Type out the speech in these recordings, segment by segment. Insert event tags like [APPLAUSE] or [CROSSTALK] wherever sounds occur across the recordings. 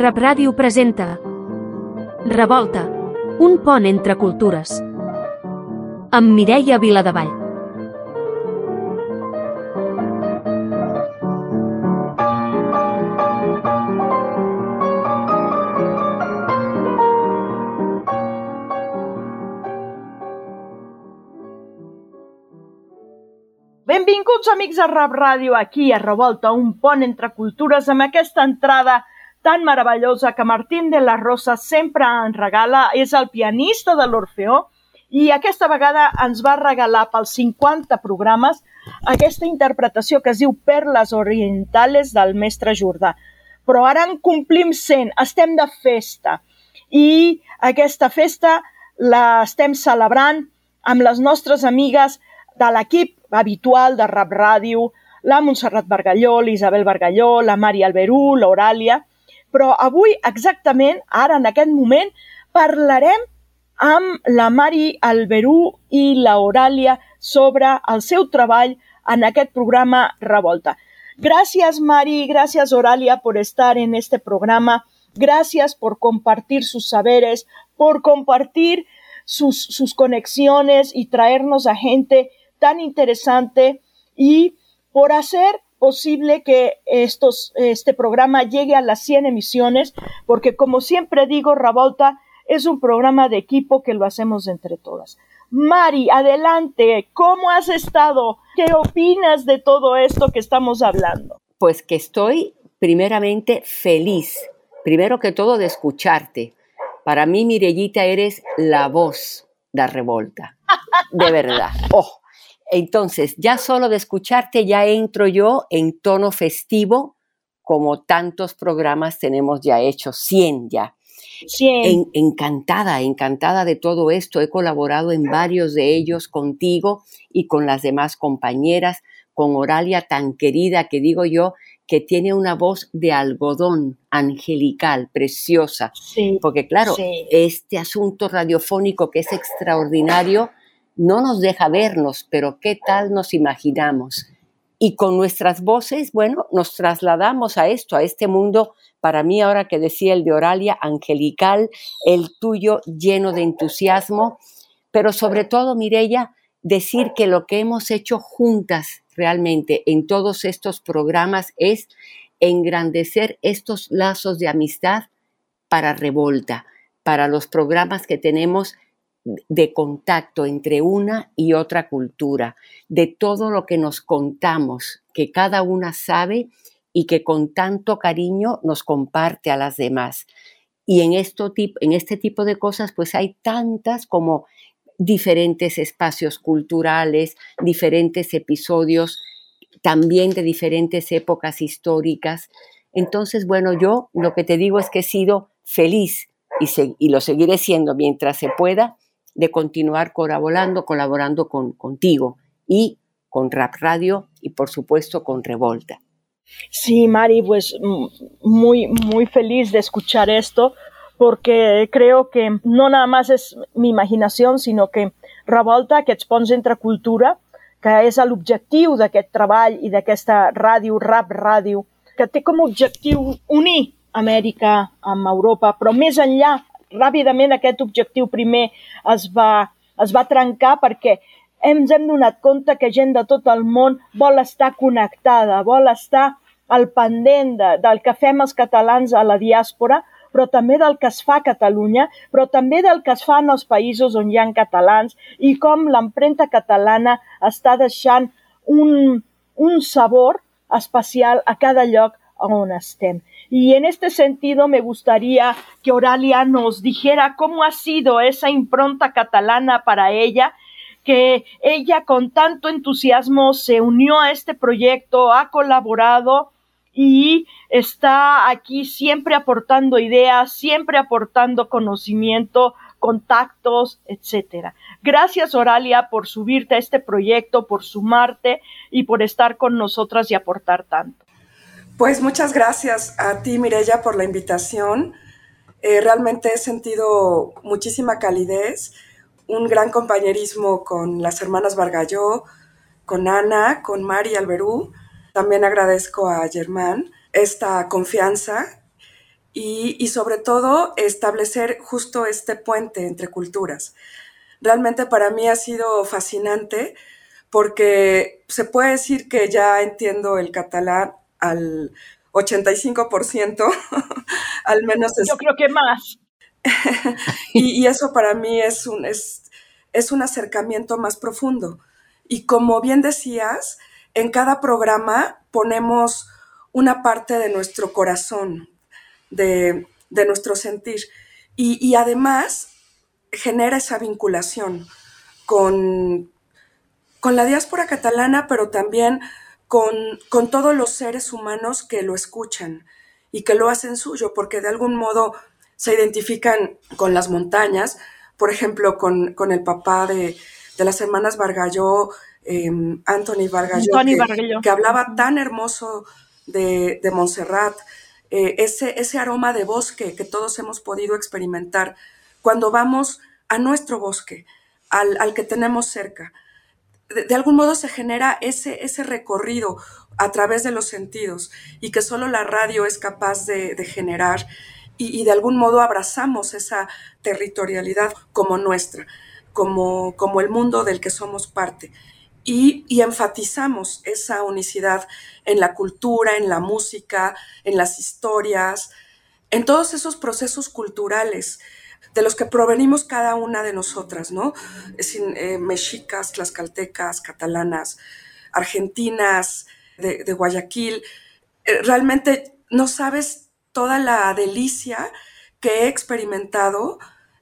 Rap Ràdio presenta Revolta, un pont entre cultures. Amb Mireia Viladevall. Benvinguts, amics de Rap Ràdio, aquí a Revolta, un pont entre cultures amb aquesta entrada tan meravellosa que Martín de la Rosa sempre ens regala. És el pianista de l'Orfeó i aquesta vegada ens va regalar pels 50 programes aquesta interpretació que es diu Perles Orientales del mestre Jordà. Però ara en complim 100, estem de festa. I aquesta festa la estem celebrant amb les nostres amigues de l'equip habitual de Rap Ràdio, la Montserrat Bargalló, l'Isabel Bargalló, la Mari Alberú, l'Oràlia, però avui, exactament, ara, en aquest moment, parlarem amb la Mari Alberú i l'Oràlia sobre el seu treball en aquest programa Revolta. Gracias, Mari, gracias, Oralia, por estar en este programa. Gracias por compartir sus saberes, por compartir sus, sus conexiones y traernos a gente tan interesante y por hacer posible que estos, este programa llegue a las 100 emisiones, porque como siempre digo, Ravolta es un programa de equipo que lo hacemos entre todas. Mari, adelante, ¿cómo has estado? ¿Qué opinas de todo esto que estamos hablando? Pues que estoy primeramente feliz, primero que todo de escucharte. Para mí, Mirellita, eres la voz de Revolta, de verdad. [LAUGHS] Oh, entonces, ya solo de escucharte ya entro yo en tono festivo, como tantos programas tenemos ya hechos, 100 ya. 100. encantada, encantada de todo esto. He colaborado en varios de ellos contigo y con las demás compañeras, con Oralia tan querida que digo yo, que tiene una voz de algodón angelical, preciosa. Sí, Porque claro, sí. este asunto radiofónico que es extraordinario, no nos deja vernos, pero ¿qué tal nos imaginamos? Y con nuestras voces, bueno, nos trasladamos a esto, a este mundo, para mí ahora que decía el de Oralia, angelical, el tuyo lleno de entusiasmo, pero sobre todo, Mirella, decir que lo que hemos hecho juntas realmente en todos estos programas es engrandecer estos lazos de amistad para Revolta, para los programas que tenemos de contacto entre una y otra cultura, de todo lo que nos contamos, que cada una sabe y que con tanto cariño nos comparte a las demás. Y en, esto, en este tipo de cosas, pues hay tantas como diferentes espacios culturales, diferentes episodios, también de diferentes épocas históricas. Entonces, bueno, yo lo que te digo es que he sido feliz y, lo seguiré siendo mientras se pueda de continuar colaborando, colaborando con, contigo y con Rap Radio y por supuesto con Revolta. Sí, Mari, pues muy, muy feliz de escuchar esto porque creo que no nada más es mi imaginació, sinó que Revolta, aquests ponts entre cultura, que és l'objectiu d'aquest treball i d'aquesta ràdio, rap ràdio, que té com a objectiu unir Amèrica amb Europa, però més enllà, ràpidament aquest objectiu primer es va, es va trencar perquè ens hem donat compte que gent de tot el món vol estar connectada, vol estar al pendent de, del que fem els catalans a la diàspora, però també del que es fa a Catalunya, però també del que es fa en els països on hi ha catalans i com l'empremta catalana està deixant un, un sabor especial a cada lloc on estem. Y en este sentido me gustaría que Oralia nos dijera cómo ha sido esa impronta catalana para ella, que ella con tanto entusiasmo se unió a este proyecto, ha colaborado y está aquí siempre aportando ideas, siempre aportando conocimiento, contactos, etcétera. Gracias, Oralia, por subirte a este proyecto, por sumarte y por estar con nosotras y aportar tanto. Pues muchas gracias a ti, Mirella, por la invitación. Eh, realmente he sentido muchísima calidez, un gran compañerismo con las hermanas Vargalló, con Ana, con Mari Alberú. También agradezco a Germán esta confianza y, y, sobre todo establecer justo este puente entre culturas. Realmente para mí ha sido fascinante porque se puede decir que ya entiendo el catalán al 85%, [LAUGHS] al menos. Es... Yo creo que más. [LAUGHS] y, y, eso para mí es un, es, es un acercamiento más profundo. Y como bien decías, en cada programa ponemos una parte de nuestro corazón, de, de nuestro sentir. Y, y, además genera esa vinculación con, con la diáspora catalana, pero también con, con todos los seres humanos que lo escuchan y que lo hacen suyo, porque de algún modo se identifican con las montañas, por ejemplo, con, con el papá de, de, las hermanas Vargalló, eh, Anthony Vargalló, Anthony que, Vargalló. que, hablaba tan hermoso de, de Montserrat, eh, ese, ese aroma de bosque que todos hemos podido experimentar cuando vamos a nuestro bosque, al, al que tenemos cerca de, algún modo se genera ese, ese recorrido a través de los sentidos y que solo la radio es capaz de, generar y, de algún modo abrazamos esa territorialidad como nuestra, como, como el mundo del que somos parte. Y, enfatizamos esa unicidad en la cultura, en la música, en las historias, en todos esos procesos culturales de los que provenimos cada una de nosotras, ¿no? Eh, mexicas, tlaxcaltecas, catalanas, argentinas, de, de Guayaquil. Eh, realmente no sabes toda la delicia que he experimentado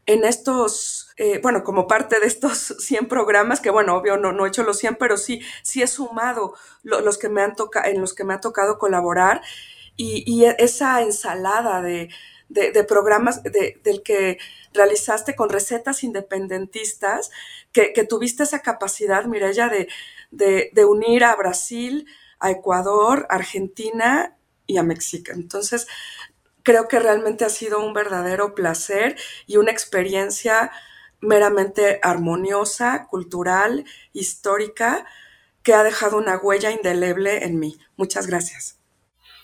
en estos, eh, bueno, como parte de estos [LAUGHS] 100 programas, que bueno, obvio no, no he hecho los 100, pero sí, sí he sumado lo, los que me han toca, en los que me ha tocado colaborar y esa ensalada de, de, programas de, del que realizaste con recetas independentistas, que, tuviste esa capacidad, Mireya, de, de, de, unir a Brasil, a Ecuador, Argentina y a México. Entonces, creo que realmente ha sido un verdadero placer y una experiencia meramente armoniosa, cultural, histórica, que ha dejado una huella indeleble en mí. Muchas gracias.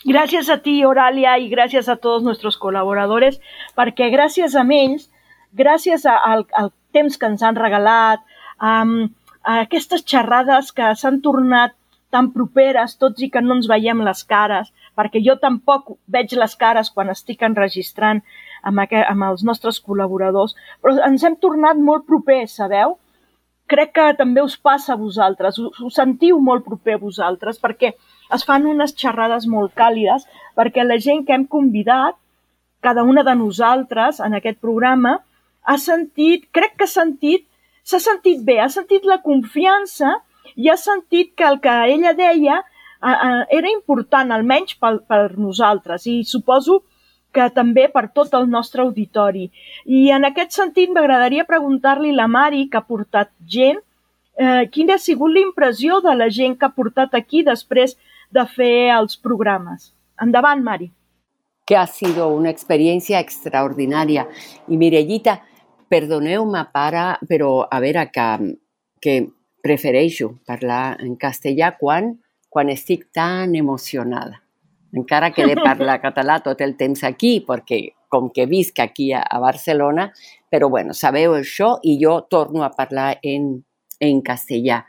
Gràcies a ti, Oralia, i gràcies a tots nostres col·laboradors, perquè gràcies a ells, gràcies al, al temps que ens han regalat, um, a aquestes xerrades que s'han tornat tan properes tots i que no ens veiem les cares, perquè jo tampoc veig les cares quan estic enregistrant amb, aquest, amb els nostres col·laboradors, però ens hem tornat molt propers, sabeu? Crec que també us passa a vosaltres, us, us sentiu molt proper a vosaltres, perquè es fan unes xerrades molt càlides perquè la gent que hem convidat, cada una de nosaltres en aquest programa, ha sentit, crec que ha sentit, s'ha sentit bé, ha sentit la confiança i ha sentit que el que ella deia eh, eh, era important, almenys per, per nosaltres, i suposo que també per tot el nostre auditori. I en aquest sentit m'agradaria preguntar-li la Mari, que ha portat gent, eh, quina ha sigut l'impressió de la gent que ha portat aquí després de fer els programes. Endavant, Mari. Que ha sido una experiencia extraordinaria. Y Mirellita, perdoneu-me, para, però a veure que, que prefereixo parlar en castellà quan, quan estic tan emocionada. encara que de parlar [LAUGHS] català tot el temps aquí, perquè com que visc aquí a, a Barcelona, però bueno, sabeu això i jo torno a parlar en, en castellà.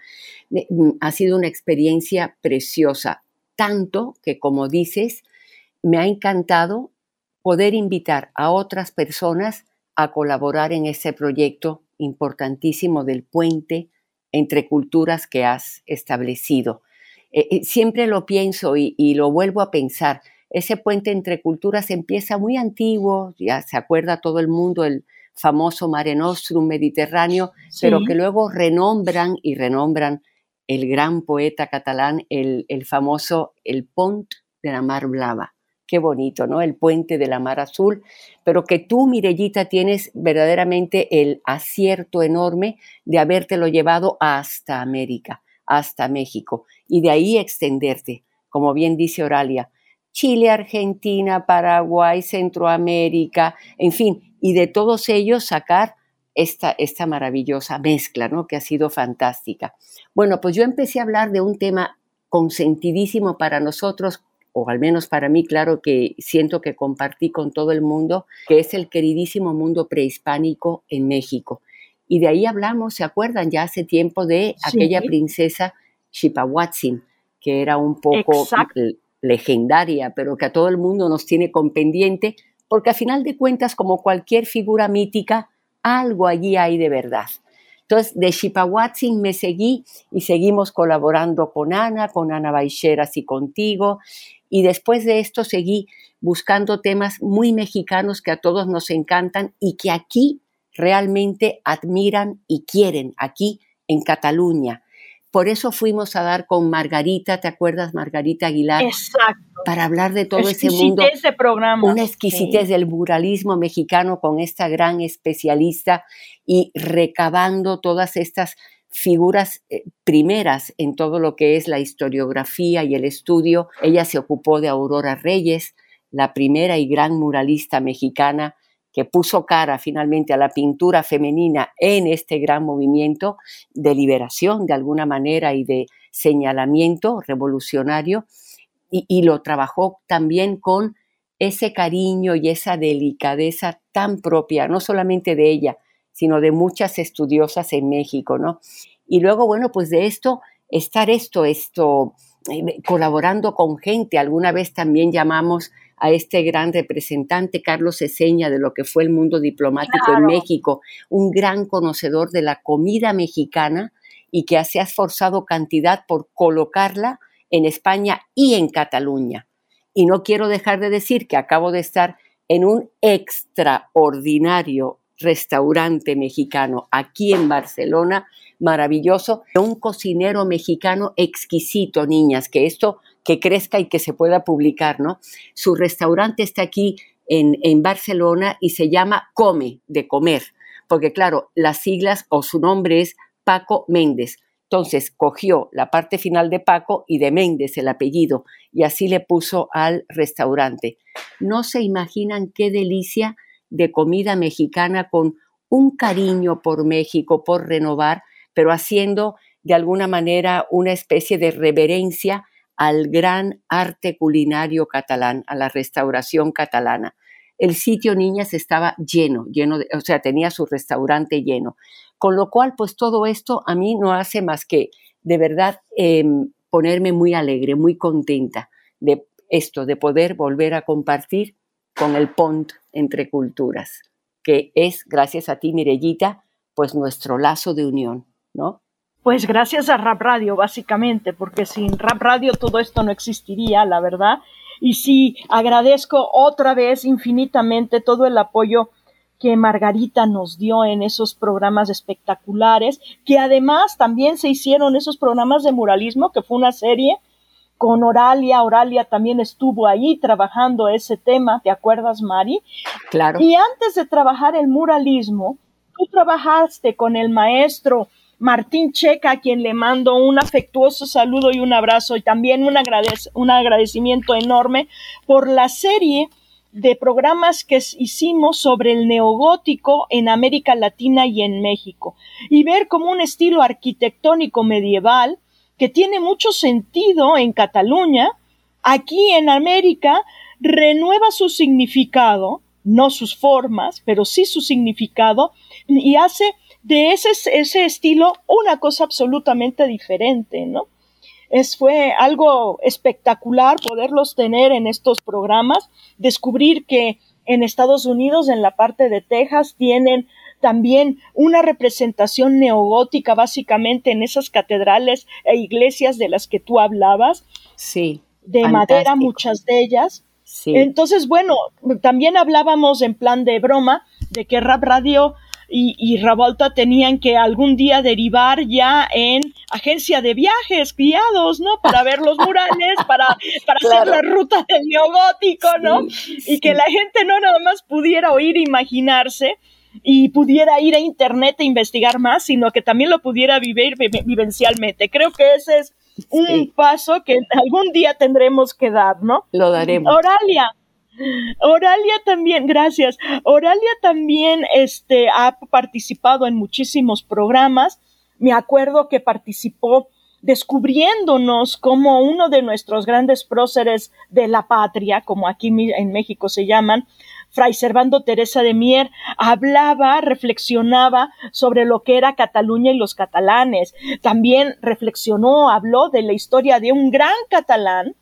Mm, ha sido una experiencia preciosa, tanto que, como dices, me ha encantado poder invitar a otras personas a colaborar en ese proyecto importantísimo del puente entre culturas que has establecido. Eh, eh, siempre lo pienso y, lo vuelvo a pensar. Ese puente entre culturas empieza muy antiguo, ya se acuerda todo el mundo el famoso Mare Nostrum mediterráneo, pero que luego renombran y renombran el gran poeta catalán, el, famoso El Pont de la Mar Blava qué bonito, ¿no? El puente de la Mar Azul, pero que tú, Mirellita, tienes verdaderamente el acierto enorme de habértelo llevado hasta América, hasta México, y de ahí extenderte, como bien dice Oralia, Chile, Argentina, Paraguay, Centroamérica, en fin, y de todos ellos sacar esta, esta maravillosa mezcla, ¿no? Que ha sido fantástica. Bueno, pues yo empecé a hablar de un tema consentidísimo para nosotros o al menos para mí, claro que siento que compartí con todo el mundo, que es el queridísimo mundo prehispánico en México. Y de ahí hablamos, ¿se acuerdan? Ya hace tiempo de aquella princesa Xipahuatzin, que era un poco legendaria, pero que a todo el mundo nos tiene con pendiente, porque a final de cuentas, como cualquier figura mítica, algo allí hay de verdad. Entonces, de Xipahuatzin me seguí y seguimos colaborando con Ana, con Ana Baixeras y contigo. Y después de esto seguí buscando temas muy mexicanos que a todos nos encantan y que aquí realmente admiran y quieren, aquí en Cataluña. Por eso fuimos a dar con Margarita, ¿te acuerdas, Margarita Aguilar? Exacto. Para hablar de todo ese mundo. De programa. Una exquisitez del muralismo mexicano con esta gran especialista y recabando todas estas figuras eh, primeras en todo lo que es la historiografía y el estudio. Ella se ocupó de Aurora Reyes, la primera y gran muralista mexicana que puso cara finalmente a la pintura femenina en este gran movimiento de liberación de alguna manera y de señalamiento revolucionario y, lo trabajó también con ese cariño y esa delicadeza tan propia, no solamente de ella, sino de muchas estudiosas en México, ¿no? Y luego, bueno, pues de esto, estar esto, esto, eh, colaborando con gente, alguna vez también llamamos a este gran representante, Carlos Eseña, de lo que fue el mundo diplomático en México, un gran conocedor de la comida mexicana y que se ha esforzado cantidad por colocarla en España y en Cataluña. Y no quiero dejar de decir que acabo de estar en un extraordinario restaurante mexicano aquí en Barcelona, maravilloso, un cocinero mexicano exquisito, niñas, que esto que crezca y que se pueda publicar, ¿no? Su restaurante está aquí en, Barcelona y se llama Come, de comer, porque claro, las siglas o su nombre es Paco Méndez. Entonces cogió la parte final de Paco y de Méndez el apellido y así le puso al restaurante. No se imaginan qué delicia de comida mexicana con un cariño por México, por renovar, pero haciendo de alguna manera una especie de reverencia al gran arte culinario catalán, a la restauración catalana. El sitio Niñas estaba lleno, lleno, de, o sea, tenía su restaurante lleno. Con lo cual, pues todo esto a mí no hace más que de verdad em, ponerme muy alegre, muy contenta de esto, de poder volver a compartir con el pont entre culturas, que es, gracias a ti, Mirellita, pues nuestro lazo de unión, ¿no? Pues gracias a Rap Radio, básicamente, porque sin Rap Radio todo esto no existiría, la verdad. Y sí, agradezco otra vez infinitamente todo el apoyo que Margarita nos dio en esos programas espectaculares, que además también se hicieron esos programas de muralismo, que fue una serie con Oralia. Oralia también estuvo ahí trabajando ese tema, ¿te acuerdas, Mari? Claro. Y antes de trabajar el muralismo, tú trabajaste con el maestro Martín Checa, a quien le mando un afectuoso saludo y un abrazo y también un, agradecimiento enorme por la serie de programas que hicimos sobre el neogótico en América Latina y en México. Y ver como un estilo arquitectónico medieval que tiene mucho sentido en Cataluña, aquí en América renueva su significado, no sus formas, pero sí su significado, y hace de ese, ese estilo una cosa absolutamente diferente, ¿no? Es, fue algo espectacular poderlos tener en estos programas, descubrir que en Estados Unidos, en la parte de Texas, tienen también una representación neogótica básicamente en esas catedrales e iglesias de las que tú hablabas. Sí. De madera, muchas de ellas. Sí. Entonces, bueno, también hablábamos en plan de broma de que Rap Radio y, y Revolta tenían que algún día derivar ya en agencia de viajes guiados, ¿no? Para ver los murales, [LAUGHS] para, para hacer la ruta del neogótico, ¿no? y que la gente no nada más pudiera oír e imaginarse, y pudiera ir a internet e investigar más, sino que también lo pudiera vivir vivencialmente. Creo que ese es un paso que algún día tendremos que dar, ¿no? Lo daremos. Oralia. Oralia también, gracias. Oralia también este, ha participado en muchísimos programas. Me acuerdo que participó descubriéndonos como uno de nuestros grandes próceres de la patria, como aquí en México se llaman, Fray Servando Teresa de Mier hablaba, reflexionaba sobre lo que era Cataluña y los catalanes. También reflexionó, habló de la historia de un gran catalán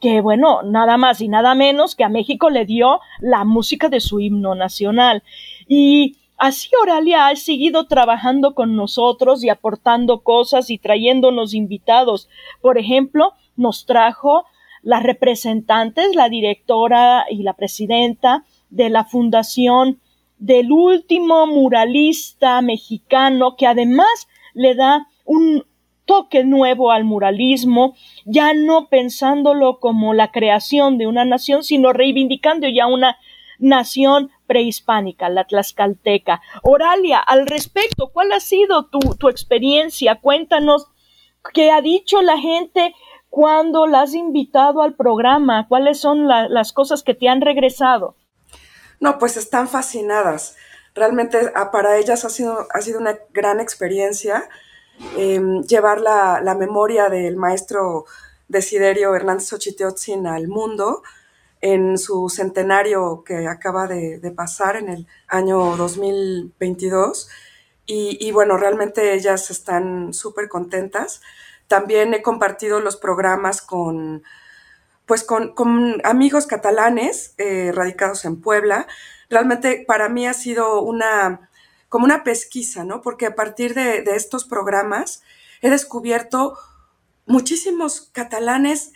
que, bueno, nada más y nada menos que a México le dio la música de su himno nacional. Y Así Oralia ha seguido trabajando con nosotros y aportando cosas y trayéndonos invitados. Por ejemplo, nos trajo las representantes, la directora y la presidenta de la fundación del último muralista mexicano que además le da un toque nuevo al muralismo, ya no pensándolo como la creación de una nación, sino reivindicando ya una nación prehispánica, la tlaxcalteca. Oralia, al respecto, ¿cuál ha sido tu, tu experiencia? Cuéntanos qué ha dicho la gente cuando la has invitado al programa, cuáles son las cosas que te han regresado. No, pues están fascinadas. Realmente ah, para ellas ha sido, ha sido una gran experiencia em, llevar la, la, memoria del maestro Desiderio Hernández Ochiteotzin al mundo en su centenario que acaba de, pasar en el año 2022. Y, bueno, realmente ellas están súper contentas. También he compartido los programas con pues con, amigos catalanes eh, radicados en Puebla. Realmente para mí ha sido una, como una pesquisa, ¿no? Porque a partir de, estos programas he descubierto muchísimos catalanes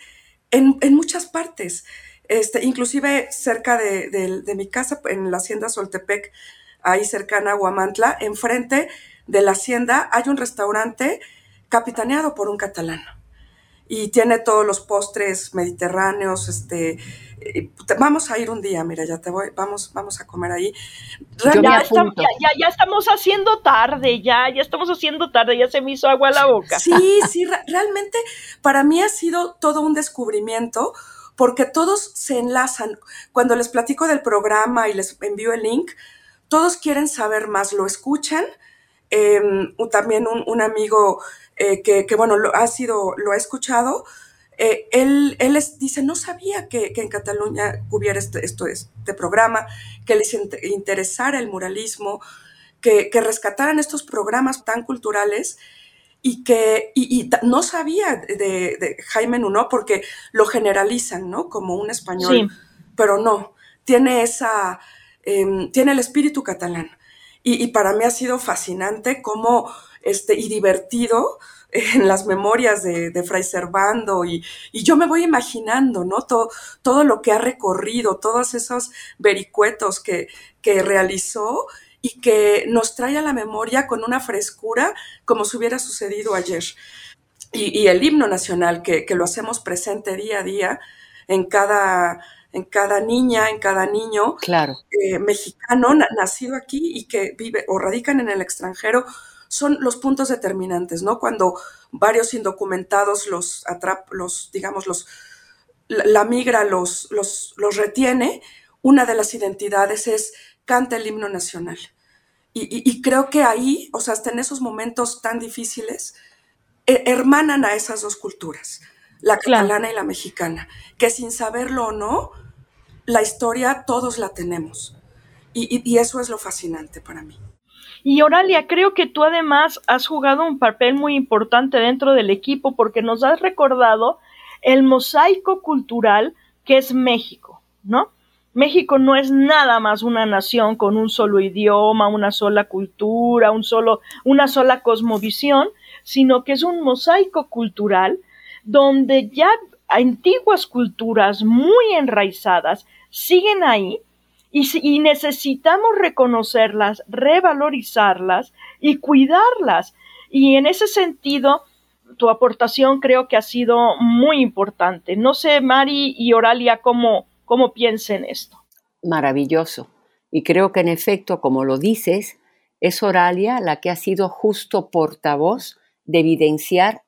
en, muchas partes. Este, inclusive cerca de, mi casa, en la hacienda Soltepec, ahí cercana a Huamantla, enfrente de la hacienda hay un restaurante capitaneado por un catalán y tiene todos los postres mediterráneos, este, vamos a ir un día, mira, ya te voy, vamos, vamos a comer ahí. Ya, ya, estamos haciendo tarde, ya, ya estamos haciendo tarde, ya se me hizo agua a la boca. Sí, sí, realmente para mí ha sido todo un descubrimiento porque todos se enlazan. Cuando les platico del programa y les envío el link, todos quieren saber más, lo escuchan. Em, también un, un amigo eh, que, bueno, lo ha sido, lo ha escuchado, eh, él, él dice, no sabía que, en Cataluña hubiera este, esto, este programa, que les interesara el muralismo, que, rescataran estos programas tan culturales y que y, no sabía de, Jaime Nuno porque lo generalizan, ¿no? Como un español, pero no, tiene esa, em, tiene el espíritu catalán. Y, y, para mí ha sido fascinante cómo este, y divertido en las memorias de, de Fray Servando y, y, yo me voy imaginando, ¿no? Todo, todo lo que ha recorrido, todos esos vericuetos que, que realizó y que nos trae a la memoria con una frescura como si hubiera sucedido ayer. Y, y el himno nacional, que, que, lo hacemos presente día a día en cada, en cada niña, en cada niño claro. eh, mexicano nacido aquí y que vive o radican en el extranjero, son los puntos determinantes, ¿no? Cuando varios indocumentados los atrap, los, digamos, los, la, migra los, los, los retiene, una de las identidades es canta el himno nacional. Y, creo que ahí, o sea, hasta en esos momentos tan difíciles, hermanan a esas dos culturas. la catalana y la mexicana, que sin saberlo o no, la historia todos la tenemos. Y, eso es lo fascinante para mí. Y Oralia, creo que tú además has jugado un papel muy importante dentro del equipo porque nos has recordado el mosaico cultural que es México, ¿no? México no es nada más una nación con un solo idioma, una sola cultura, un solo, una sola cosmovisión, sino que es un mosaico cultural donde ya antiguas culturas muy enraizadas siguen ahí y, necesitamos reconocerlas, revalorizarlas y cuidarlas. Y en ese sentido, tu aportación creo que ha sido muy importante. No sé, Mari y Oralia, cómo, cómo piensen esto. Maravilloso. Y creo que en efecto, como lo dices, es Oralia la que ha sido justo portavoz de evidenciar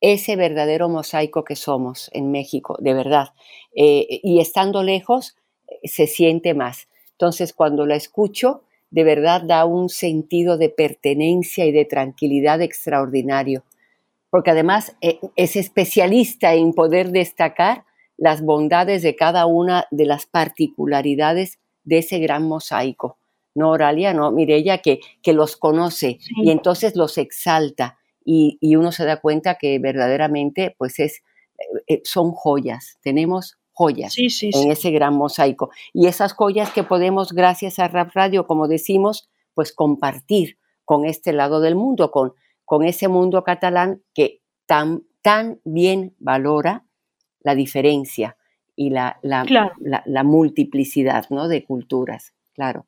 ese verdadero mosaico que somos en México, de verdad. Eh, y estando lejos, se siente más. Entonces, cuando la escucho, de verdad da un sentido de pertenencia y de tranquilidad extraordinario, porque además eh, es especialista en poder destacar las bondades de cada una de las particularidades de ese gran mosaico. No, Oralia, no, Mirella, que, que los conoce y entonces los exalta y, y, uno se da cuenta que verdaderamente pues es, eh, eh, son joyas. Tenemos joyas en ese gran mosaico. Y esas joyas que podemos, gracias a Rap Radio, como decimos, pues compartir con este lado del mundo, con, con ese mundo catalán que tan, tan bien valora la diferencia y la, la, la, multiplicidad ¿no? de culturas, claro.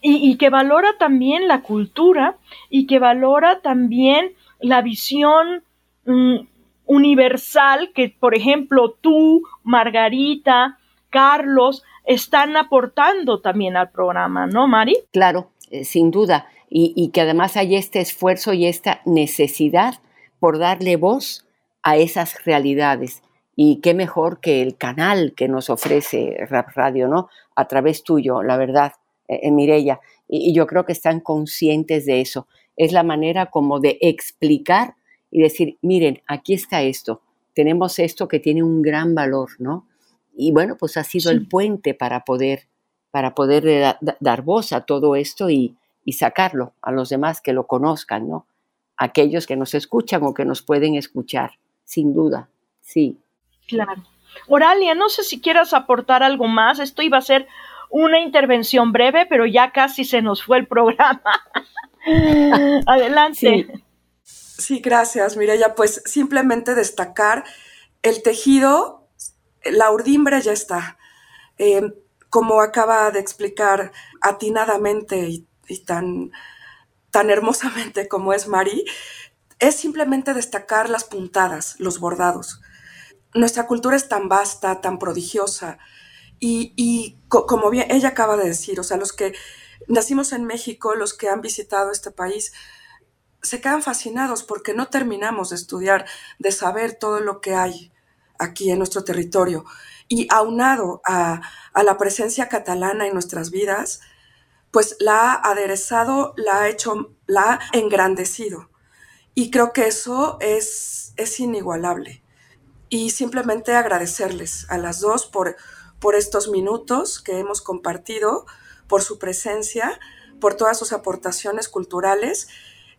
Y, y, que valora también la cultura y que valora también la visión mm, universal que, por ejemplo, tú, Margarita, Carlos, están aportando también al programa, ¿no, Mari? Claro, eh, sin duda. Y, que además hay este esfuerzo y esta necesidad por darle voz a esas realidades. Y qué mejor que el canal que nos ofrece Rap Radio, ¿no? A través tuyo, la verdad, eh, eh Mirella. y yo creo que están conscientes de eso. Es la manera como de explicar y decir, miren, aquí está esto, tenemos esto que tiene un gran valor, ¿no? Y bueno, pues ha sido el puente para poder, para poder dar voz a todo esto y, y sacarlo a los demás que lo conozcan, ¿no? Aquellos que nos escuchan o que nos pueden escuchar, sin duda, sí. Claro. Oralia, no sé si quieras aportar algo más. Esto iba a ser una intervención breve, pero ya casi se nos fue el programa. [LAUGHS] Adelante. Sí, gracias, Mireya. Pues simplemente destacar el tejido, la urdimbre ya está. Eh, como acaba de explicar atinadamente y, tan, tan hermosamente como es Mari, es simplemente destacar las puntadas, los bordados. Nuestra cultura es tan vasta, tan prodigiosa, y, y como ella acaba de decir, o sea, los que nacimos en México, los que han visitado este país, se quedan fascinados porque no terminamos de estudiar, de saber todo lo que hay aquí en nuestro territorio. Y aunado a, la presencia catalana en nuestras vidas, pues la ha aderezado, la ha hecho, la ha engrandecido. Y creo que eso es, es inigualable. Y simplemente agradecerles a las dos por, por estos minutos que hemos compartido, por su presencia, por todas sus aportaciones culturales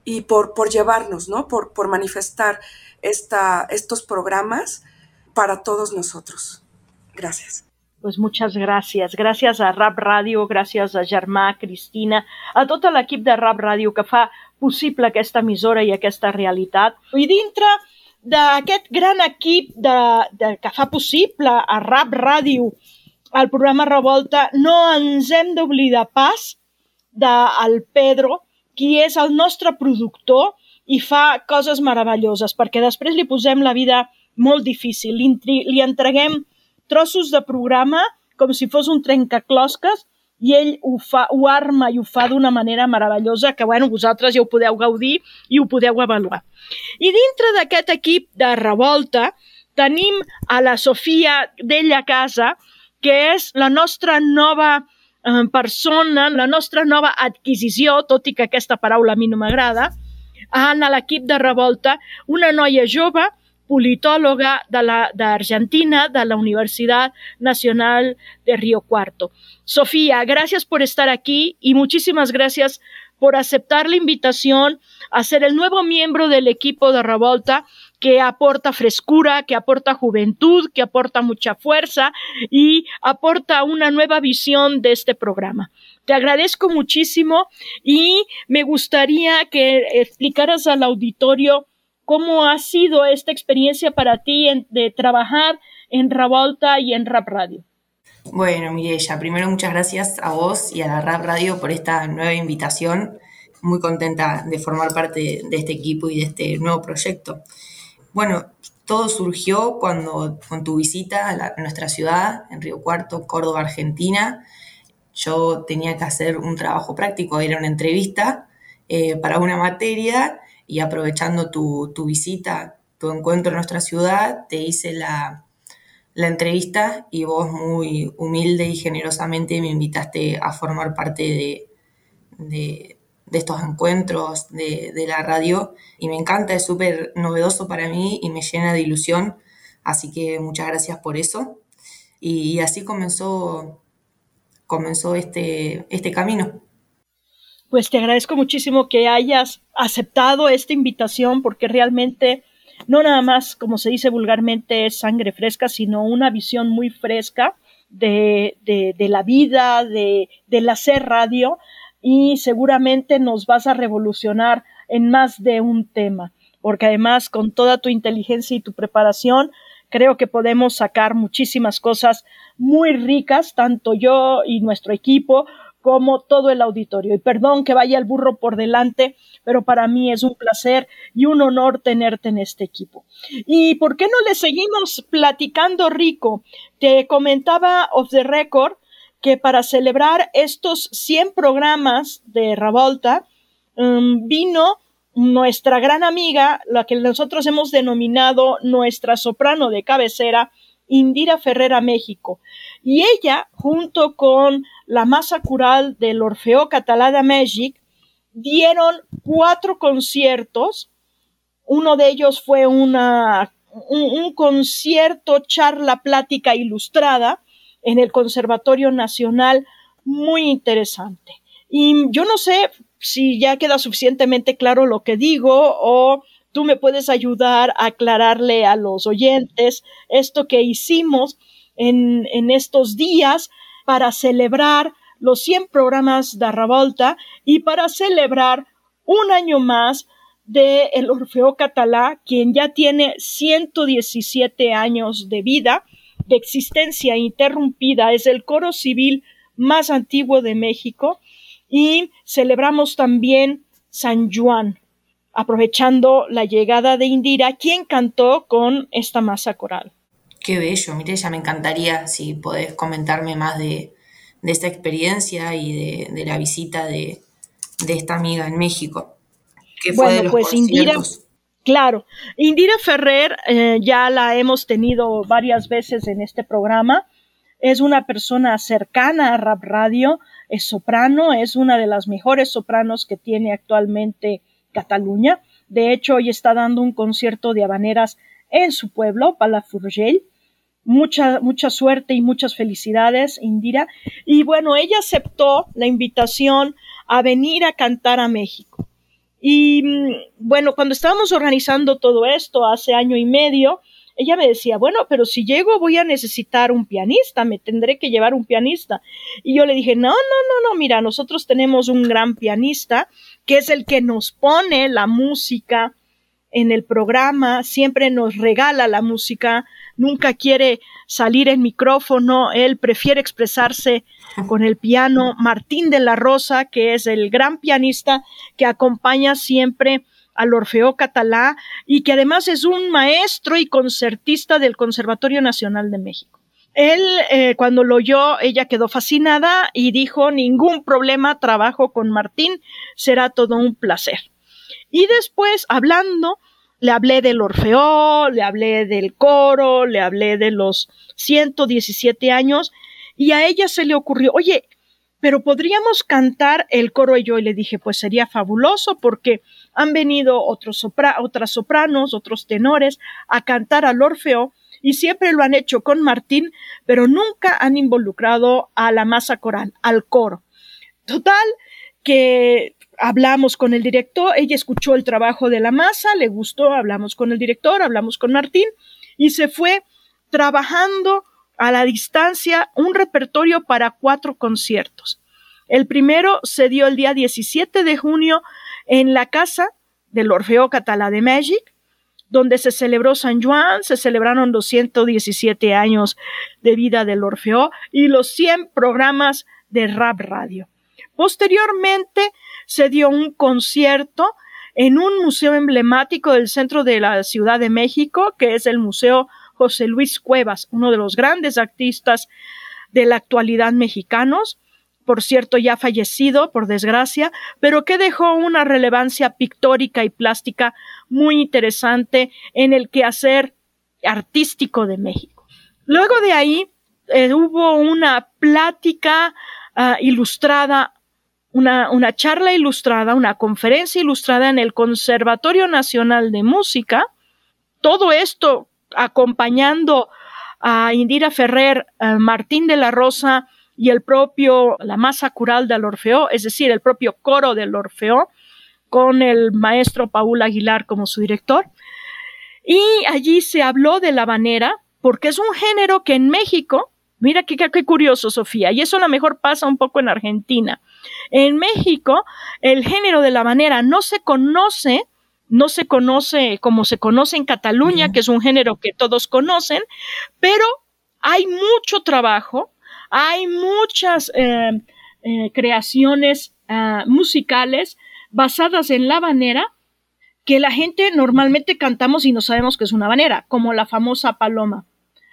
y por, por llevarnos, ¿no? Por, por manifestar esta, estos programas para todos nosotros. Gracias. Pues muchas gràcies. Gràcies a Rap Ràdio, gràcies a Germà, Cristina, a tot l'equip de Rap Ràdio que fa possible aquesta emissora i aquesta realitat. I dintre d'aquest gran equip de, de, que fa possible a Rap Ràdio el programa Revolta, no ens hem d'oblidar pas del Pedro, qui és el nostre productor i fa coses meravelloses, perquè després li posem la vida molt difícil. Li, li entreguem trossos de programa com si fos un trencaclosques i ell ho, fa, ho arma i ho fa d'una manera meravellosa que, bueno, vosaltres ja ho podeu gaudir i ho podeu avaluar. I dintre d'aquest equip de revolta tenim a la Sofia d'ella casa, que és la nostra nova persona, la nostra nova adquisició, tot i que aquesta paraula a mi no m'agrada, en l'equip de revolta, una noia jove politòloga d'Argentina, de, de la Universidad Nacional de Río Cuarto. Sofía, gracias por estar aquí y muchísimas gracias por aceptar la invitación a ser el nuevo miembro del equipo de Revolta que aporta frescura, que aporta juventud, que aporta mucha fuerza y aporta una nueva visión de este programa. Te agradezco muchísimo y me gustaría que explicaras al auditorio cómo ha sido esta experiencia para ti de trabajar en Revolta y en Rap Radio. Bueno, Mirella, primero muchas gracias a vos y a la Rap Radio por esta nueva invitación. Muy contenta de formar parte de este equipo y de este nuevo proyecto. Bueno, todo surgió cuando con tu visita a, nuestra ciudad, en Río Cuarto, Córdoba, Argentina. Yo tenía que hacer un trabajo práctico, era una entrevista eh, para una materia y aprovechando tu, tu visita, tu encuentro en nuestra ciudad, te hice la, la entrevista y vos muy humilde y generosamente me invitaste a formar parte de, estos encuentros de, la radio y me encanta, es súper novedoso para mí y me llena de ilusión, así que muchas gracias por eso. Y, así comenzó, comenzó este, este camino. Pues te agradezco muchísimo que hayas aceptado esta invitación porque realmente no nada más, como se dice vulgarmente, es sangre fresca, sino una visión muy fresca de, de, la vida, de, del hacer radio y seguramente nos vas a revolucionar en más de un tema, porque además con toda tu inteligencia y tu preparación, creo que podemos sacar muchísimas cosas muy ricas, tanto yo y nuestro equipo, como todo el auditorio. Y perdón que vaya el burro por delante, pero para mí es un placer y un honor tenerte en este equipo. ¿Y por qué no le seguimos platicando, Rico? Te comentaba off the record que para celebrar estos 100 programas de Ravolta um, vino nuestra gran amiga, la que nosotros hemos denominado nuestra soprano de cabecera, Indira Ferrera México. Y ella, junto con la masa cural del Orfeo Catalá de dieron cuatro conciertos. Uno de ellos fue una, un, concierto, charla, plática ilustrada en el Conservatorio Nacional, muy interesante. Y yo no sé si ya queda suficientemente claro lo que digo o tú me puedes ayudar a aclararle a los oyentes esto que hicimos en, en estos días para celebrar los 100 programas de Revolta y para celebrar un año más de el Orfeo Catalá, quien ya tiene 117 años de vida, de existencia interrumpida, es el coro civil más antiguo de México y celebramos también San Juan, aprovechando la llegada de Indira, quien cantó con esta masa coral. Qué bello, ya me encantaría si podés comentarme más de, de esta experiencia y de, la visita de, esta amiga en México. ¿Qué fue bueno, pues Indira, claro, Indira Ferrer eh, ya la hemos tenido varias veces en este programa. Es una persona cercana a Rap Radio, es soprano, es una de las mejores sopranos que tiene actualmente Cataluña. De hecho, hoy está dando un concierto de habaneras en su pueblo, Palafrugell mucha, mucha suerte y muchas felicidades, Indira. Y bueno, ella aceptó la invitación a venir a cantar a México. Y mm, bueno, cuando estábamos organizando todo esto hace año y medio, ella me decía, bueno, pero si llego voy a necesitar un pianista, me tendré que llevar un pianista. Y yo le dije, no, no, no, no, mira, nosotros tenemos un gran pianista que es el que nos pone la música en el programa, siempre nos regala la música, nunca quiere salir en micrófono, él prefiere expresarse con el piano. Martín de la Rosa, que es el gran pianista que acompaña siempre al Orfeo Catalá y que además es un maestro y concertista del Conservatorio Nacional de México. Él, eh, cuando lo oyó, ella quedó fascinada y dijo, ningún problema, trabajo con Martín, será todo un placer. Y después, hablando, le hablé del Orfeo, le hablé del coro, le hablé de los 117 años y a ella se le ocurrió, oye, pero podríamos cantar el coro y yo y le dije, pues sería fabuloso porque han venido otros otras sopranos, otros tenores a cantar al Orfeo y siempre lo han hecho con Martín, pero nunca han involucrado a la masa coral, al coro. Total, que hablamos con el director, ella escuchó el trabajo de la masa, le gustó, hablamos con el director, hablamos con Martín y se fue trabajando a la distancia un repertorio para cuatro conciertos. El primero se dio el día 17 de junio en la casa del Orfeo Catalá de Magic, donde se celebró San Juan, se celebraron los 117 años de vida del Orfeo y los 100 programas de rap radio. Posteriormente se dio un concierto en un museo emblemático del centro de la Ciudad de México, que es el Museo José Luis Cuevas, uno de los grandes artistas de la actualidad mexicanos, por cierto ya fallecido, por desgracia, pero que dejó una relevancia pictórica y plástica muy interesante en el quehacer artístico de México. Luego de ahí eh, hubo una plática ah, ilustrada, una, una charla ilustrada, una conferencia ilustrada en el Conservatorio Nacional de Música. Todo esto acompañando a Indira Ferrer, a Martín de la Rosa y el propio, la masa cural del Orfeo, es decir, el propio coro del Orfeo, con el maestro Paul Aguilar como su director. Y allí se habló de la habanera, porque es un género que en México, mira qué, qué, curioso, Sofía, y eso a lo mejor pasa un poco en Argentina. En México, el género de la habanera no se conoce no se conoce como se conoce en Cataluña, que es un género que todos conocen, pero hay mucho trabajo, hay muchas eh, eh, creaciones ah, musicales basadas en la habanera que la gente normalmente cantamos y no sabemos que es una habanera, como la famosa paloma,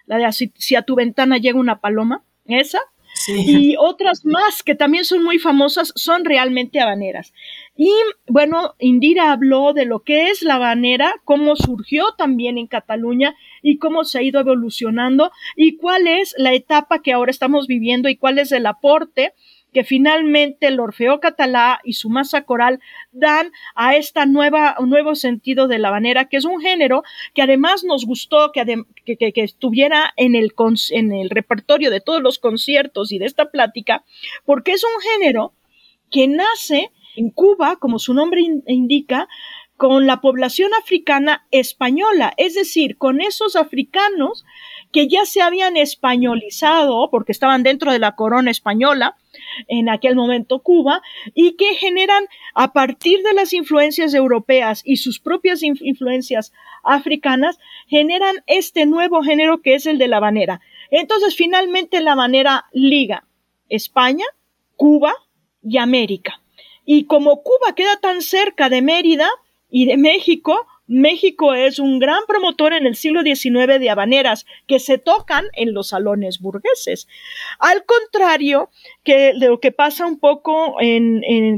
la de si a tu ventana llega una paloma, esa, y otras más que también son muy famosas son realmente habaneras. Y bueno, Indira habló de lo que es la habanera, cómo surgió también en Cataluña y cómo se ha ido evolucionando y cuál es la etapa que ahora estamos viviendo y cuál es el aporte que finalmente el Orfeo Catalá y su masa coral dan a esta nueva, un nuevo sentido de la habanera, que es un género que además nos gustó que, que, que, estuviera en el, en el repertorio de todos los conciertos y de esta plática, porque es un género que nace en Cuba, como su nombre indica, con la población africana española, es decir, con esos africanos que ya se habían españolizado porque estaban dentro de la corona española, en aquel momento Cuba, y que generan a partir de las influencias europeas y sus propias influencias africanas, generan este nuevo género que es el de la habanera. Entonces, finalmente la habanera liga España, Cuba y América. Y como Cuba queda tan cerca de Mérida y de México, México es un gran promotor en el siglo XIX de habaneras que se tocan en los salones burgueses. Al contrario que de lo que pasa un poco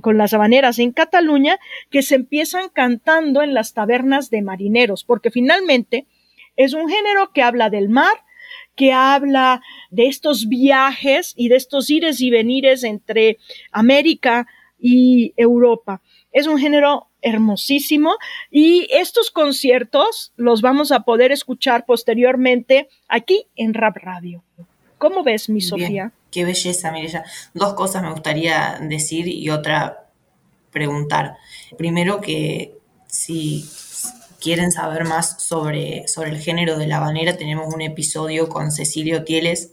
con las habaneras en Cataluña, que se empiezan cantando en las tabernas de marineros, porque finalmente es un género que habla del mar, que habla de estos viajes y de estos ires y venires entre América y Europa. Es un género hermosísimo y estos conciertos los vamos a poder escuchar posteriormente aquí en Rap Radio. ¿Cómo ves, mi Sofía? Qué belleza, Mireya. Dos cosas me gustaría decir y otra preguntar. Primero que si quieren saber más sobre, sobre el género de la habanera, tenemos un episodio con Cecilio Tieles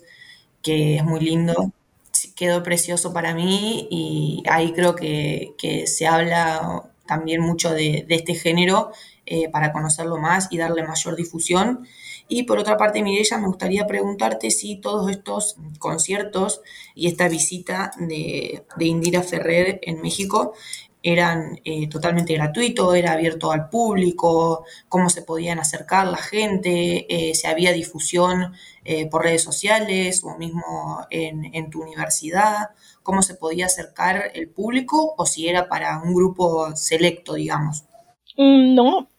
que es muy lindo, quedó precioso para mí y ahí creo que, que se habla también mucho de, este género eh, para conocerlo más y darle mayor difusión. Y por otra parte, Mireya, me gustaría preguntarte si todos estos conciertos y esta visita de, Indira Ferrer en México eran eh, totalmente gratuitos, era abierto al público, cómo se podían acercar la gente, eh, si había difusión por redes sociales o mismo en, en tu universidad cómo se podía acercar el público o si era para un grupo selecto, digamos. Mm, no,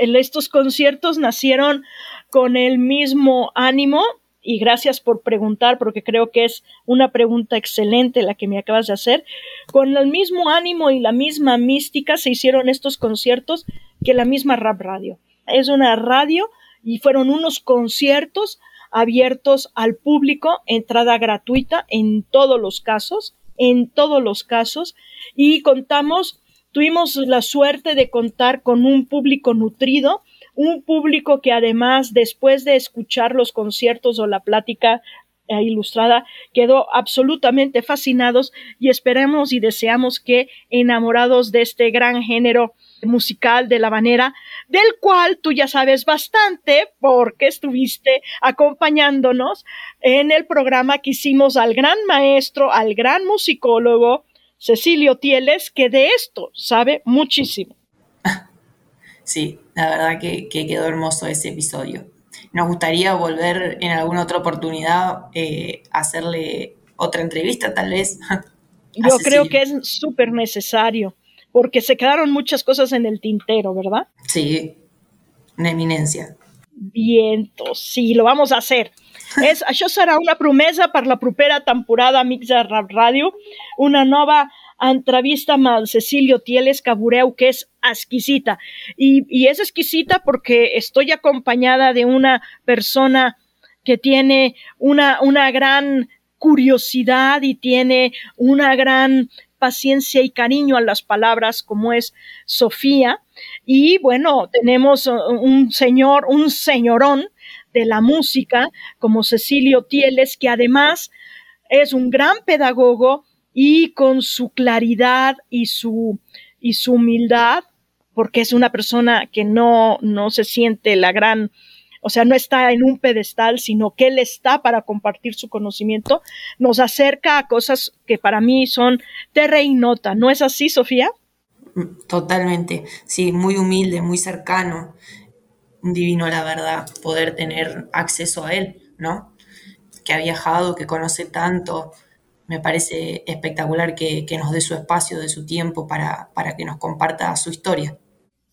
estos conciertos nacieron con el mismo ánimo y gracias por preguntar porque creo que es una pregunta excelente la que me acabas de hacer. Con el mismo ánimo y la misma mística se hicieron estos conciertos que la misma Rap Radio. Es una radio y fueron unos conciertos abiertos al público, entrada gratuita en todos los casos, en todos los casos, y contamos, tuvimos la suerte de contar con un público nutrido, un público que además después de escuchar los conciertos o la plática eh, ilustrada quedó absolutamente fascinados y esperamos y deseamos que enamorados de este gran género musical de la manera, del cual tú ya sabes bastante porque estuviste acompañándonos en el programa que hicimos al gran maestro, al gran musicólogo Cecilio Tieles, que de esto sabe muchísimo. Sí, la verdad que, quedó hermoso ese episodio. Nos gustaría volver en alguna otra oportunidad eh, hacerle otra entrevista, tal vez. [LAUGHS] Yo creo que es súper necesario, porque se quedaron muchas cosas en el tintero, ¿verdad? Sí, una eminencia. Vientos, sí, lo vamos a hacer. És, això serà una promesa per la propera temporada Amics de Rap Ràdio, una nova entrevista amb el Cecilio Tieles que veureu que és exquisita. Y, y es exquisita porque estoy acompañada de una persona que tiene una, una gran curiosidad y tiene una gran paciencia y cariño a las palabras como es Sofía. Y bueno, tenemos un señor, un señorón de la música como Cecilio Tieles, que además es un gran pedagogo y con su claridad y su, y su humildad, porque es una persona que no, no se siente la gran, o sea, no está en un pedestal, sino que él está para compartir su conocimiento, nos acerca a cosas que para mí son terra y nota. ¿No es así, Sofía? Totalmente, sí, muy humilde, muy cercano, divino, la verdad, poder tener acceso a él, ¿no? Que ha viajado, que conoce tanto, me parece espectacular que, nos dé su espacio, de su tiempo para, para que nos comparta su historia.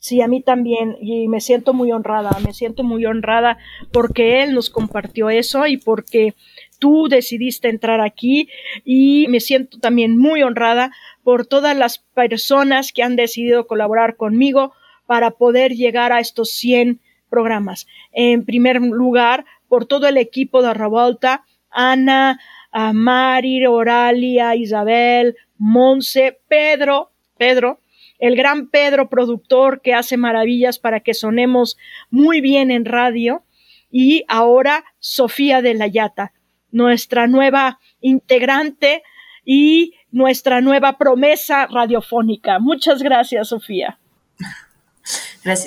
Sí, a mí también, y me siento muy honrada, me siento muy honrada porque él nos compartió eso y porque tú decidiste entrar aquí y me siento también muy honrada por todas las personas que han decidido colaborar conmigo para poder llegar a estos 100 programas. En primer lugar, por todo el equipo de Revolta, Ana, Mari, Oralia, Isabel, Monse, Pedro, Pedro, el gran Pedro productor que hace maravillas para que sonemos muy bien en radio, y ahora Sofía de la Yata, nuestra nueva integrante y nuestra nueva promesa radiofónica. Muchas gracias, Sofía.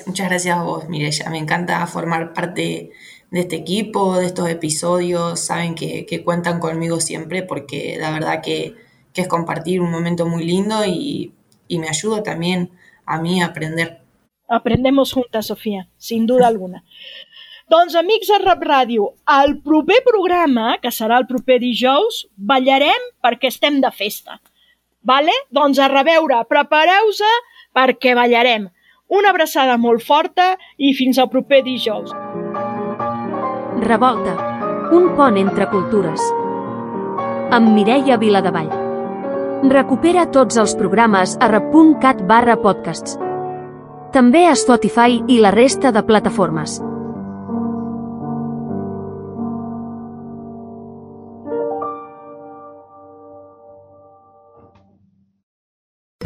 Muchas gracias a vos, Mireya. Me encanta formar parte de este equipo, de estos episodios, saben que, cuentan conmigo siempre porque la verdad que, es compartir un momento muy lindo y, me ayuda también a mí a aprender. Aprendemos juntas, Sofía, sin duda alguna. Doncs, amics de Rap Ràdio, al proper programa, que serà el proper dijous, ballarem perquè estem de festa. Vale? Doncs a reveure, prepareu-se perquè ballarem. Una abraçada molt forta i fins al proper dijous. Revolta, un pont entre cultures. Amb Mireia Viladevall. Recupera tots els programes a rep.cat barra podcasts. També a Spotify i la resta de plataformes.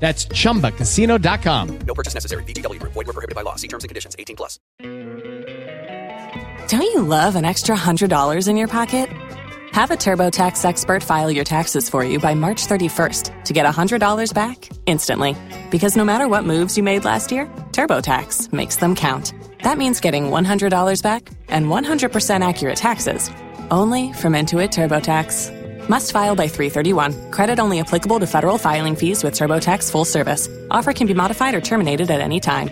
That's ChumbaCasino.com. No purchase necessary. VGW. Void were prohibited by law. See terms and conditions. 18 plus. Don't you love an extra $100 in your pocket? Have a TurboTax expert file your taxes for you by March 31st to get $100 back instantly. Because no matter what moves you made last year, TurboTax makes them count. That means getting $100 back and 100% accurate taxes only from Intuit TurboTax. Must file by 331. Credit only applicable to federal filing fees with TurboTax full service. Offer can be modified or terminated at any time.